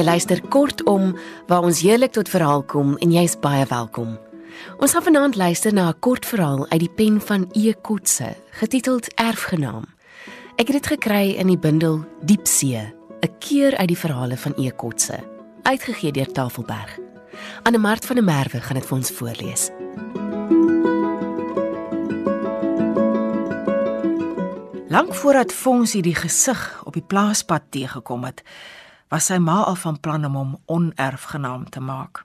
Jy luister kortom waar ons heerlik tot verhaal kom en jy's baie welkom. Ons gaan vanaand luister na 'n kort verhaal uit die pen van E. Kotse, getiteld Erfgenaam. Ek het dit gekry in die bundel Diepsee, 'n keer uit die verhale van E. Kotse, uitgegee deur Tafelberg. Anne Mart van der Merwe gaan dit vir ons voorlees. Lank voordat Fonsie die gesig op die plaaspad teëgekom het, was sy ma al van plan om hom onerfgenaam te maak.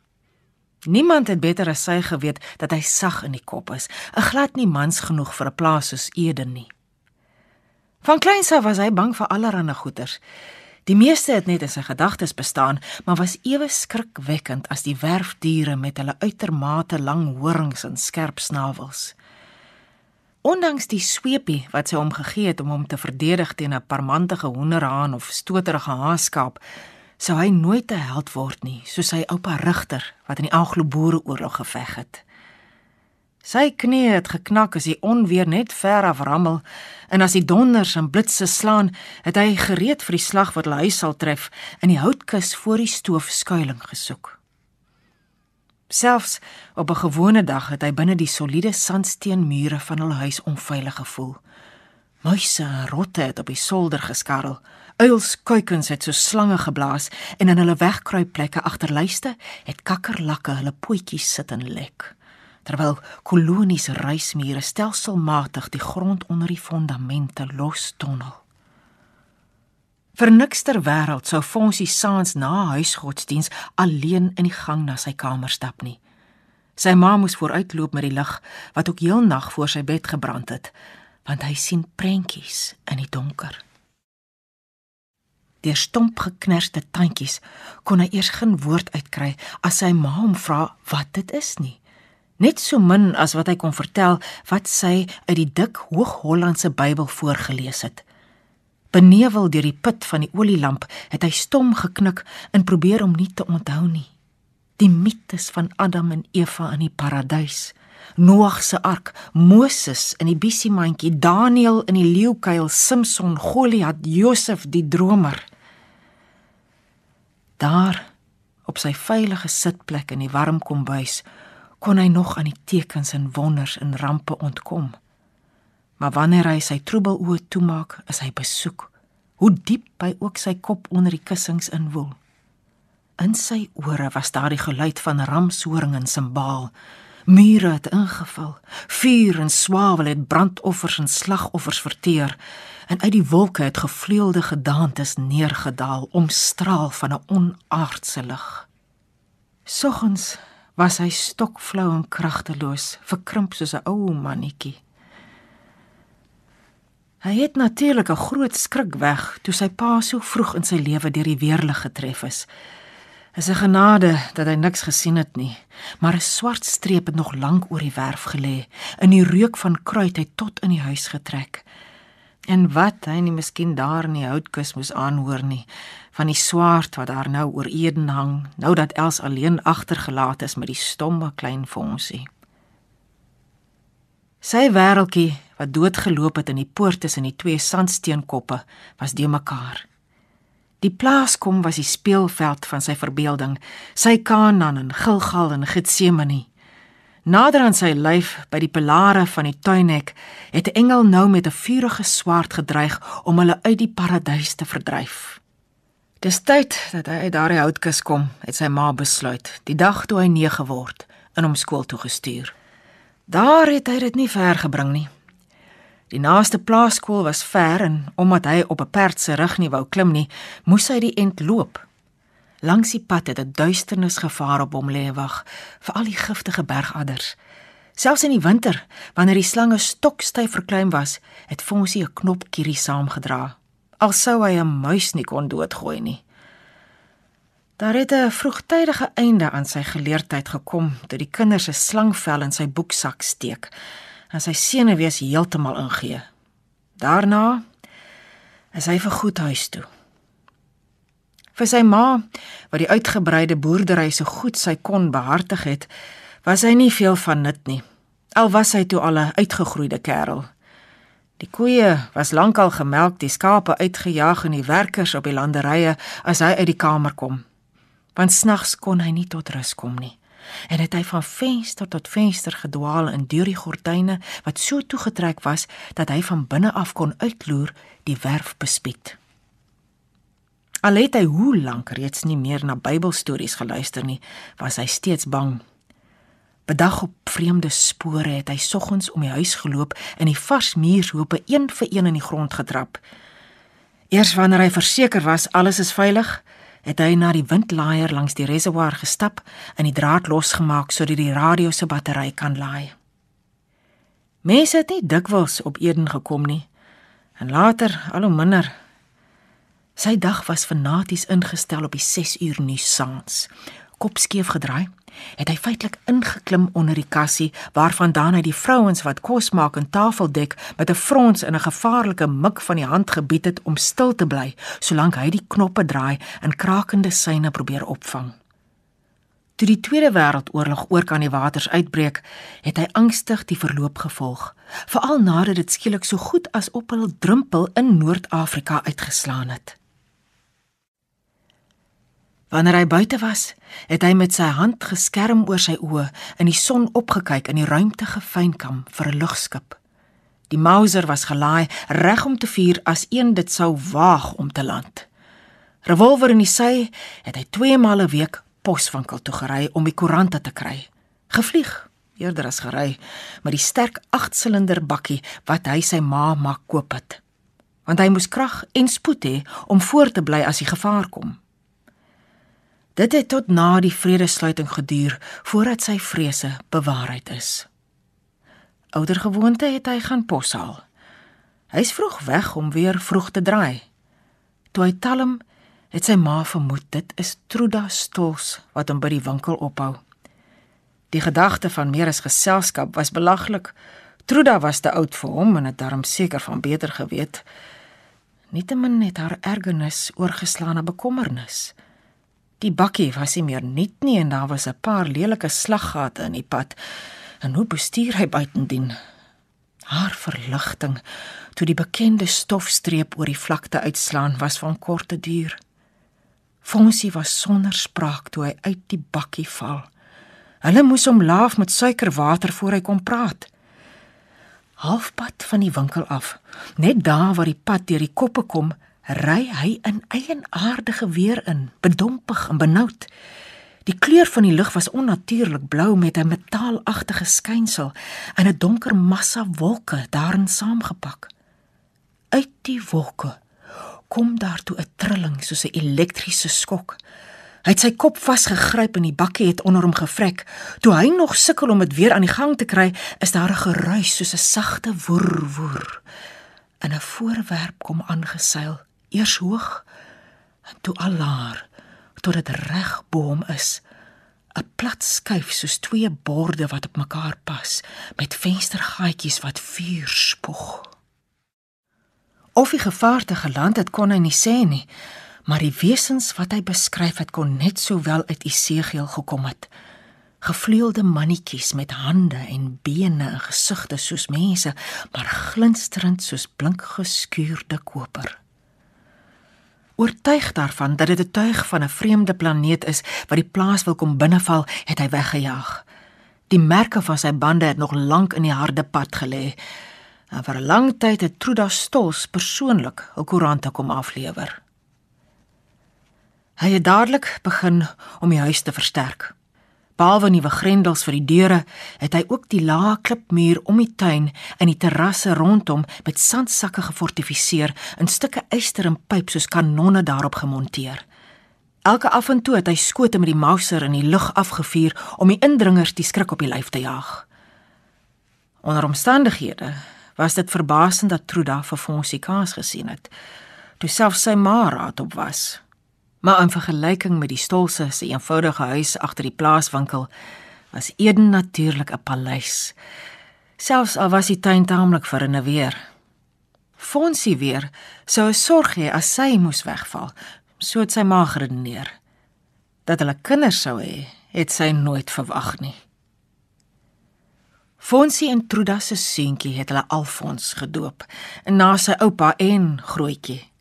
Niemand het beter as sy geweet dat hy sag in die kop is, 'n glad nie mans genoeg vir 'n plaas soos Eden nie. Van kleins af was hy bang vir allerlei goeters. Die meeste het net in sy gedagtes bestaan, maar was ewe skrikwekkend as die werfdiere met hulle uitermate lang horings en skerp snavels. Ondanks die sweepie wat sy hom gegee het om hom te verdedig teen 'n parmantige hoenderhaan of stoterige haaskaap, sou hy nooit 'n held word nie, soos sy oupa Rigter wat in die Anglo-Boereoorlog geveg het. Sy knie het geknak as die onweer net ver af rammel en as die donders en blitse slaan, het hy gereed vir die slag wat hulle huis sal tref in die houtkus voor die stoof skuilings gesoek. Selfs op 'n gewone dag het hy binne die soliede sandsteenmure van hul huis onveilig gevoel. Muise en rotte het op die solder geskarrel. Uils kuikens het so slange geblaas en in hulle wegkruipplekke agter lyste het kakkerlakke hulle pootjies sit en lek. Terwyl kolonies reismure stelselmatig die grond onder die fondamente los tonnel. Vir niks ter wêreld sou Fonsie saans na huisgodsdiens alleen in die gang na sy kamer stap nie. Sy ma moes vooruitloop met die lig wat ook heel nag voor sy bed gebrand het, want hy sien prentjies in die donker. Deur stomp geknerste tandjies kon hy eers geen woord uitkry as sy ma hom vra wat dit is nie. Net so min as wat hy kon vertel wat sy uit die dik Hoog-Hollandse Bybel voorgeles het. Benevel deur die put van die olielamp, het hy stom geknik en probeer om nie te onthou nie. Die mites van Adam en Eva in die paradys, Noag se ark, Moses in die bissiemandjie, Daniël in die leeukuil, Samson, Goliat, Josef die dromer. Daar op sy veilige sitplek in die warm kombuis kon hy nog aan die tekens en wonders en rampe ontkom. Maar wanneer hy sy troebeloë toemaak, is hy besoek. Hoe diep hy ook sy kop onder die kussings inwoel. In sy ore was daar die geluid van ramshoring en simbaal. Mure het ingeval. Vuur en swavel het brandoffers en slagoffers verteer en uit die wolke het gevleelde gedaantes neergedaal omstraal van 'n onaardse lig. Soggens was hy stokflou en kragteloos, verkrimp soos 'n ou mannetjie. Hy het natuurlik 'n groot skrik weg toe sy pa so vroeg in sy lewe deur die weerlig getref is. Is 'n genade dat hy niks gesien het nie, maar 'n swart streep het nog lank oor die werf gelê, in die reuk van kruit het tot in die huis getrek. En wat hy nie miskien daar in die houtkus moes aanhoor nie, van die swaard wat daar nou oor Eden hang, nou dat Els alleen agtergelaat is met die stomme klein fonsie. Sy wêreldjie wat doodgeloop het in die poort tussen die twee sandsteenkoppe was de mekaar. Die plaaskom was die speelveld van sy verbeelding, sy Kanaan en Gilgal en Getsemane. Nader aan sy lyf by die pilare van die tuinhek het 'n engel nou met 'n vurige swaard gedreig om hulle uit die paradys te verdryf. Dis tyd dat hy uit daardie houtkus kom, het sy ma besluit, die dag toe hy 9 word, in hom skool toe gestuur. Daar het hy dit nie ver gebring nie. Die naaste plaaskool was ver en omdat hy op 'n perd se rug nie wou klim nie, moes hy die end loop. Langs die pad het 'n duisternis gevaar op hom lê wag vir al die giftige bergadders. Selfs in die winter, wanneer die slange stokstyf verklein was, het Fonsie 'n knop kierie saamgedra. Al sou hy 'n muis nie kon doodgooi nie. Daar het 'n vroegtydige einde aan sy geleerdheid gekom toe die kinders se slangvel in sy boeksak steek en sy senuwees heeltemal ingee. Daarna is hy vir goed huis toe. Vir sy ma, wat die uitgebreide boerdery so goed sy kon behartig het, was hy nie veel van nut nie. Al was hy toe al 'n uitgegroeide kerel. Die koeie was lankal gemelk, die skape uitgejaag en die werkers op die landerye as hy uit die kamer kom. Want snags kon hy nie tot rus kom nie. En het hy van venster tot venster gedwaal in deur die gordyne wat so toegetrek was dat hy van binne af kon uitloer die werf bespied. Al het hy hoe lank reeds nie meer na Bybelstories geluister nie, was hy steeds bang. Bedag op vreemde spore het hy soggens om die huis geloop en die vars muurshope een vir een in die grond getrap. Eers wanneer hy verseker was alles is veilig, het hy na die windlaaier langs die reservoir gestap en die draad losgemaak sodat die radio se battery kan laai. Mense het nie dikwels op Eden gekom nie en later al hoe minder Sy dag was fanaties ingestel op die 6 uur nuus saans. Kop skief gedraai, het hy feitelik ingeklim onder die kassie waarvandaan hy die vrouens wat kos maak en tafel dek met 'n frons in 'n gevaarlike mik van die hand gebied het om stil te bly solank hy die knoppe draai en krakende syne probeer opvang. Toe die Tweede Wêreldoorlog oor kan die waters uitbreek, het hy angstig die verloop gevolg, veral nadat dit skielik so goed as op 'n drumpel in Noord-Afrika uitgeslaan het. Wanneer hy buite was, het hy met sy hand geskerm oor sy oë in die son opgekyk in die ruimte gefynkam vir 'n lugskip. Die Mauser was gelaai reg om te vuur as een dit sou waag om te land. Revolver in die sy, het hy twee male 'n week poswinkel toe gery om die koerante te kry. Gevlieg, eerder as gery, met die sterk 8-silinder bakkie wat hy sy ma maak koop het. Want hy moes krag en spoed hê om voor te bly as die gevaar kom. Dit het tot na die vredesluiting geduur voordat sy vrese bewaarheid is. Ouder gewoonte het hy gaan poshaal. Hy's vroeg weg om weer vroeg te draai. Toe hy talm, het sy ma vermoed dit is Truda Stols wat hom by die winkel ophou. Die gedagte van meer as geselskap was belaglik. Truda was te oud vir hom en het daarom seker van beter geweet. Nietemin het haar ergernis oorgeslaan na bekommernis. Die bakkie was nie meer nuut nie en daar was 'n paar lelike slaggate in die pad. En hoe bestuur hy buitendien? Haar verligting toe die bekende stofstreep oor die vlakte uitslaan was van korte duur. Fonsie was sonder spraak toe hy uit die bakkie val. Hulle moes hom laaf met suikerwater voor hy kon praat. Halfpad van die winkel af, net daar waar die pad deur die koppe kom, ry hy in eienaardige weer in, bedompig en benoud. Die kleur van die lug was onnatuurlik blou met 'n metaalagtige skynsel en 'n donker massa wolke daarin saamgepak. Uit die wolke kom daar toe 'n trilling soos 'n elektriese skok. Hy het sy kop vasgegryp en die bakkie het onder hom gevrek. Toe hy nog sukkel om dit weer aan die gang te kry, is daar 'n geruis soos 'n sagte woer woer. 'n voorwerp kom aangeseil eers hoog en toe al laer tot dit reg bo hom is 'n plat skuif soos twee borde wat op mekaar pas met venstergaatjies wat vuur spoeg. Of die gevaarte geland het kon hy nie sê nie maar die wesens wat hy beskryf het kon net sowel uit Isegiel gekom het. Gevleuelde mannetjies met hande en bene en gesigte soos mense maar glinsterend soos blink geskuurde koper Oortuig daarvan dat dit 'n tuig van 'n vreemde planeet is wat die plaas wil kom binneval, het hy weggejaag. Die merke van sy bande het nog lank in die harde pad gelê. En vir 'n lang tyd het Truda Stols persoonlik 'n koerant kom aflewer. Hy het dadelik begin om die huis te versterk. Behalwe nuwe grendels vir die deure, het hy ook die lae klipmuur om die tuin en die terrasse rondom met sandsakke gefortifiseer en stukke yster en pyp soos kanonne daarop gemonteer. Elke af en toe het hy skote met die Mauser in die lug afgevuur om die indringers die skrik op die lyf te jaag. Onder omstandighede was dit verbasend dat Truda vir Fonsie kaas gesien het. Toe selfs sy ma raad op was maar in vergelyking met die stolse se eenvoudige huis agter die plaaswinkel was Eden natuurlik 'n paleis. Selfs al was die tuin taamlik verrenoveer. Fonsie weer sou sorg hê as sy moes wegval, so het sy ma geredeneer. Dat hulle kinders sou hê, het sy nooit verwag nie. Fonsie en Truda se seentjie het hulle Alfons gedoop, na sy oupa en grootjie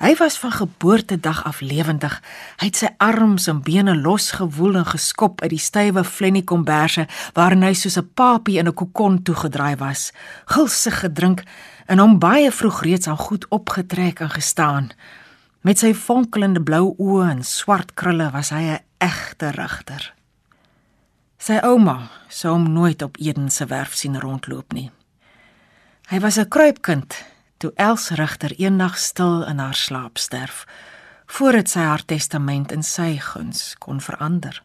Hy was van geboortedag af lewendig. Hy het sy arms en bene losgewoel en geskop uit die stywe flennie komberse waarin hy soos 'n papie in 'n kokon toegedraai was. Gulsig gedrink en hom baie vroeg reeds aan goed opgetrek en gestaan. Met sy fonkelende blou oë en swart krulle was hy 'n egte regter. Sy ouma sou hom nooit op Eden se werf sien rondloop nie. Hy was 'n kruipkind toe Els Rigter eendag stil in haar slaap sterf voordat sy haar testament in sy guns kon verander.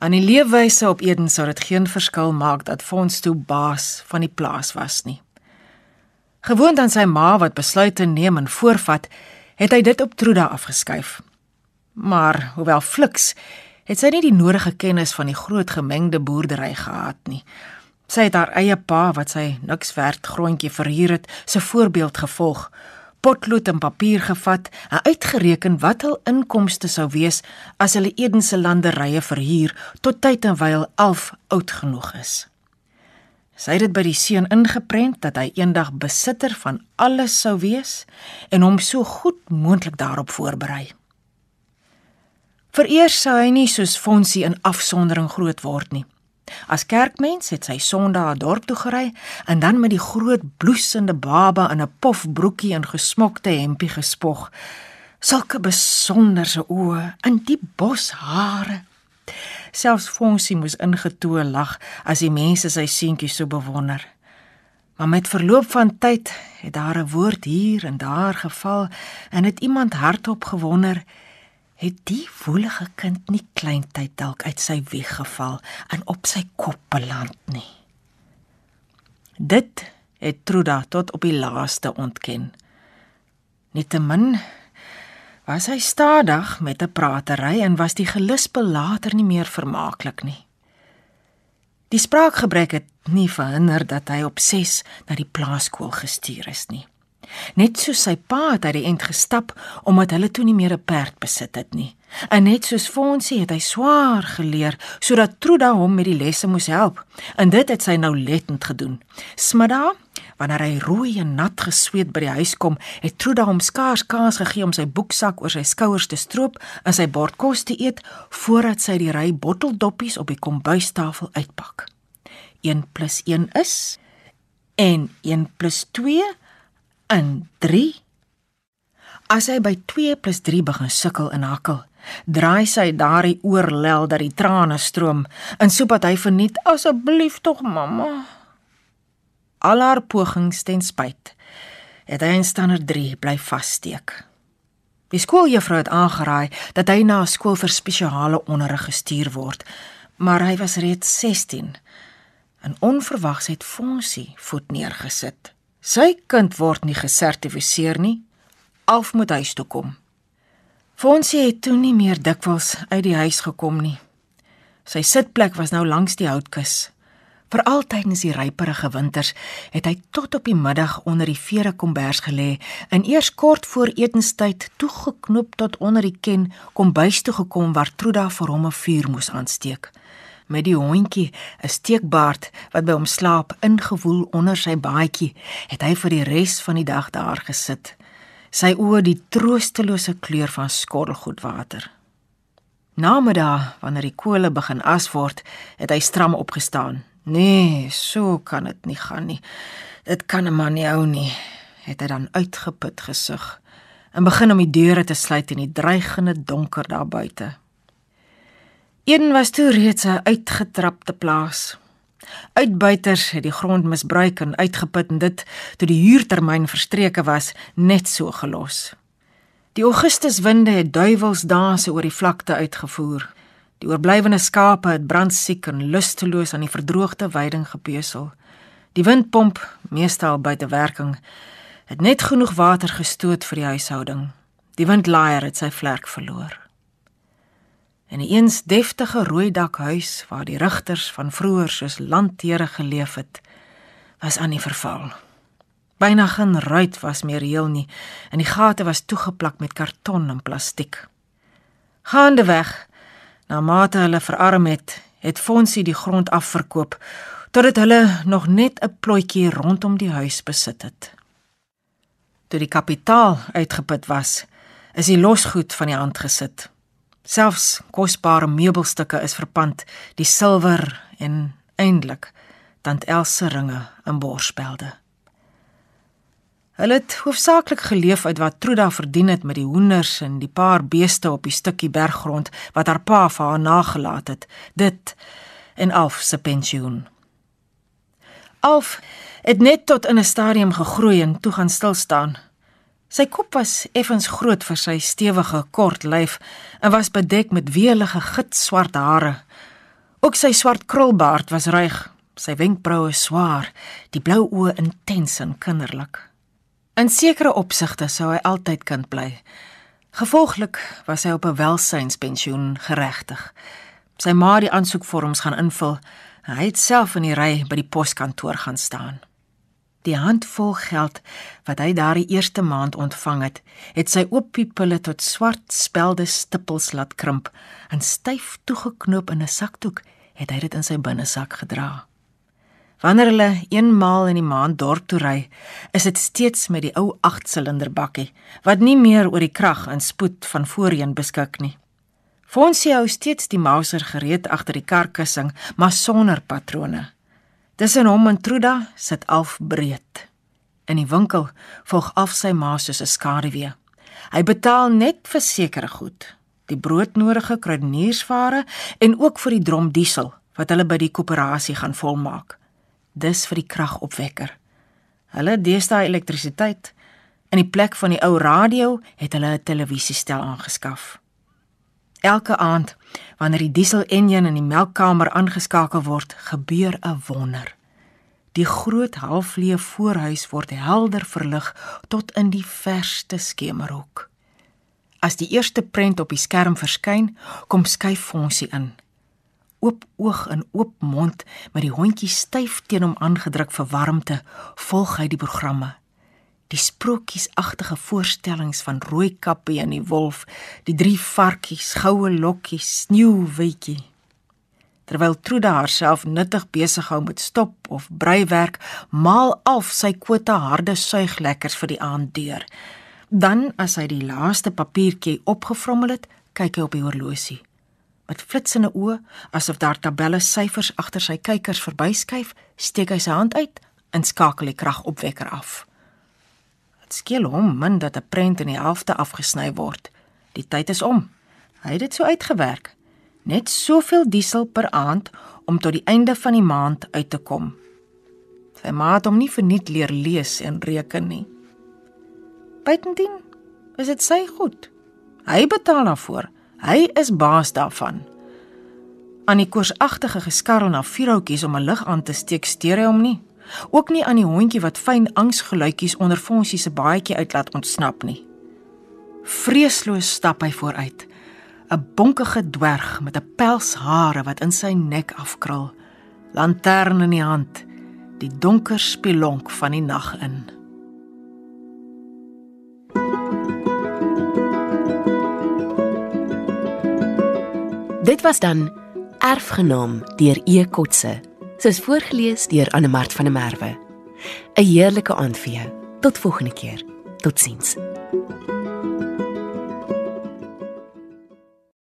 Aan die leefwyse op Eden sou dit geen verskil maak dat Fons toe baas van die plaas was nie. Gewoond aan sy ma wat besluite neem en voorvat, het hy dit op Truda afgeskuif. Maar hoewel Flix het sy nie die nodige kennis van die groot gemengde boerdery gehad nie. Sy het haar eie pa wat sy niks werd grondjie verhuur het, se voorbeeld gevolg. Potlood en papier gevat en uitgereken wat hul inkomste sou wees as hulle Edense landerye verhuur tot tyd en wyl 11 oud genoeg is. Sy het dit by die seun ingeprent dat hy eendag besitter van alles sou wees en hom so goed moontlik daarop voorberei. Vereers sou hy nie soos Fonsie in afsondering groot word nie. As kerkmens het sy Sondag dorp toe gery en dan met die groot bloesende baba in 'n pofbroekie en gesmokte hempie gespog. Sulke besonderse oë en die boshare. Selfs Fonsie moes ingetoe lag as die mense sy seentjie so bewonder. Maar met verloop van tyd het daar 'n woord hier en daar geval en het iemand hardop gewonder het die woelige kind nie kleintyd dalk uit sy wieg geval en op sy kop beland nie. Dit het Truda tot op die laaste ontken. Nietemin was hy stadig met 'n pratery en was die gelispel later nie meer vermaaklik nie. Die spraakgebrek het nie verhinder dat hy op 6 na die plaaskool gestuur is nie. Net soos sy pa het hy die end gestap omdat hulle toe nie meer 'n perd besit het nie. En net soos Fonsie het hy swaar geleer sodat Truda hom met die lesse moes help. En dit het sy nou lettend gedoen. Smiddag, wanneer hy rooi en nat gesweet by die huis kom, het Truda hom skaars kans gegee om sy boeksak oor sy skouers te stroop en sy bord kos te eet voordat sy die ry botteldoppies op die kombuistafel uitpak. 1 + 1 is en 1 + 2 in 3. As hy by 2 + 3 begin sukkel en hakkel, draai sy daardie oorlel dat die trane stroom en sodat hy verniet asseblief tog mamma. Al haar pogings ten spyt, het hy in standaard 3 bly vassteek. Die skooljuffrou het aangeraai dat hy na 'n skool vir spesiale onderrig gestuur word, maar hy was reeds 16. En onverwags het Fonsie voet neergesit. Sy kind word nie gesertifiseer nie. Alf moet huis toe kom. Fonsie het toe nie meer dikwels uit die huis gekom nie. Sy sitplek was nou langs die houtkus. Vir altyd in die ryperige winters het hy tot op die middag onder die vere kombers gelê en eers kort voor etenstyd toegeknoop tot onder die ken kombuis toe gekom waar Truda vir hom 'n vuur moes aansteek met die hondjie, 'n steekbaard wat by hom slaap ingewoel onder sy baadjie, het hy vir die res van die dag daar gesit. Sy oë die troostelose kleur van skottelgoedwater. Namiddag, wanneer die kole begin as word, het hy stram opgestaan. Nee, so kan dit nie gaan nie. Dit kan 'n man nie hou nie, het hy dan uitgeput gesug en begin om die deure te sluit in die dreigende donker daar buite. Een was toe reeds 'n uitgetrapte plaas. Uitbuiters het die grond misbruik en uitgeput en dit toe die huurtermyn verstreke was, net so gelos. Die Augustuswinde het duiwelsdanse oor die vlakte uitgevoer. Die oorblywende skape het brandsiek en lusteloos aan die verdroogde weiding gepesel. Die windpomp, meestal buite werking, het net genoeg water gestoot vir die huishouding. Die windlaaier het sy vlerk verloor. In 'n eens deftige rooi dakhuis waar die rigters van vroeër soos landheere geleef het, was aan die verval. Byna geen ruit was meer heel nie en die gate was toegeplak met karton en plastiek. Gaande weg, na mate hulle verarm het, het Fonsie die grond afverkoop totdat hulle nog net 'n plotjie rondom die huis besit het. Toe die kapitaal uitgeput was, is die losgoed van die hand gesit. Selfs kosbare meubelstukke is verpand, die silwer en eindelik tant Else ringe en borspelde. Hulle het hoofsaaklik geleef uit wat Truda verdien het met die hoenders en die paar beeste op die stukkie berggrond wat haar pa vir haar nagelaat het. Dit en Alf se pensioen. Alf het net tot in 'n stadium gegroei en toe gaan stil staan. Sy kop was effens groot vir sy stewige kort lyf en was bedek met weelige gitswart hare. Ook sy swart krulbaard was ruig, sy wenkbroue swaar, die blou oë intens en kinderlik. In sekere opsigte sou hy altyd kind bly. Gevolglik was hy op 'n welsynspensioen geregtig. Sy ma het die aansoekvorms gaan invul. Hy het self in die ry by die poskantoor gaan staan. Die handvol geld wat hy daardie eerste maand ontvang het, het sy ooppiepulle tot swart spelde stippels laat krimp en styf toegeknoop in 'n sakdoek het hy dit in sy binnesak gedra. Wanneer hulle eenmaal in die maand dorp toe ry, is dit steeds met die ou 8-silinder bakkie wat nie meer oor die krag en spoed van voorheen beskik nie. Fonsie hou steeds die Mauser gereed agter die karkussing, maar sonder patrone. Tussen hom en Truda sit Alf breed. In die winkel volg af sy ma soos 'n skaduwee. Hy betaal net vir sekere goed, die broodnodige kruideniersware en ook vir die drom diesel wat hulle by die koöperasie gaan volmaak dis vir die kragopwekker. Hulle deesdae elektrisiteit. In die plek van die ou radio het hulle 'n televisiestel aangeskaf. Elke aand wanneer die diesel-enjin in die melkkamer aangeskakel word, gebeur 'n wonder. Die groot halfleë voorhuis word helder verlig tot in die verste skemerhoek. As die eerste prent op die skerm verskyn, kom skuif funksie in oop oog en oop mond met die hondjie styf teen hom aangedruk vir warmte, volg hy die programme. Die sprokiesagtige voorstellings van Rooikappie en die wolf, die drie varkies, goue lokkies, sneeuwwetjie. Terwyl Truda haarself nuttig besig hou met stop of breiwerk, maal af sy kwota harde suiglekkers vir die aand deur. Dan as hy die laaste papiertjie opgevrommel het, kyk hy op die horlosie. Met flitsende oë, asof daar tabelle syfers agter sy kykers verbyskuif, steek hy sy hand uit en skakel die kragopwekker af. Dit skeel hom min dat 'n prent in die helfte afgesny word. Die tyd is om. Hy het dit so uitgewerk. Net soveel diesel per aand om tot die einde van die maand uit te kom. Sy ma het hom nie verniet leer lees en reken nie. Buitendien is dit sy goed. Hy betaal daarvoor. Hy is baas daarvan. Aan die koorsagtige geskarrel na vierhoutjies om 'n lig aan te steek, steur hy hom nie. Ook nie aan die hondjie wat fyn angsgeluitjies onder Fonsie se baadjie uitlaat ontsnap nie. Vreesloos stap hy vooruit. 'n Bonkige dwerg met 'n pelshare wat in sy nek afkrul. Lantern in die hand. Die donker spilonk van die nag in. Dit was dan Erfgenaam deur E Kotse. Soos voorgeles deur Anne Mart van der Merwe. 'n Heerlike aand vir jou. Tot volgende keer. Totsiens.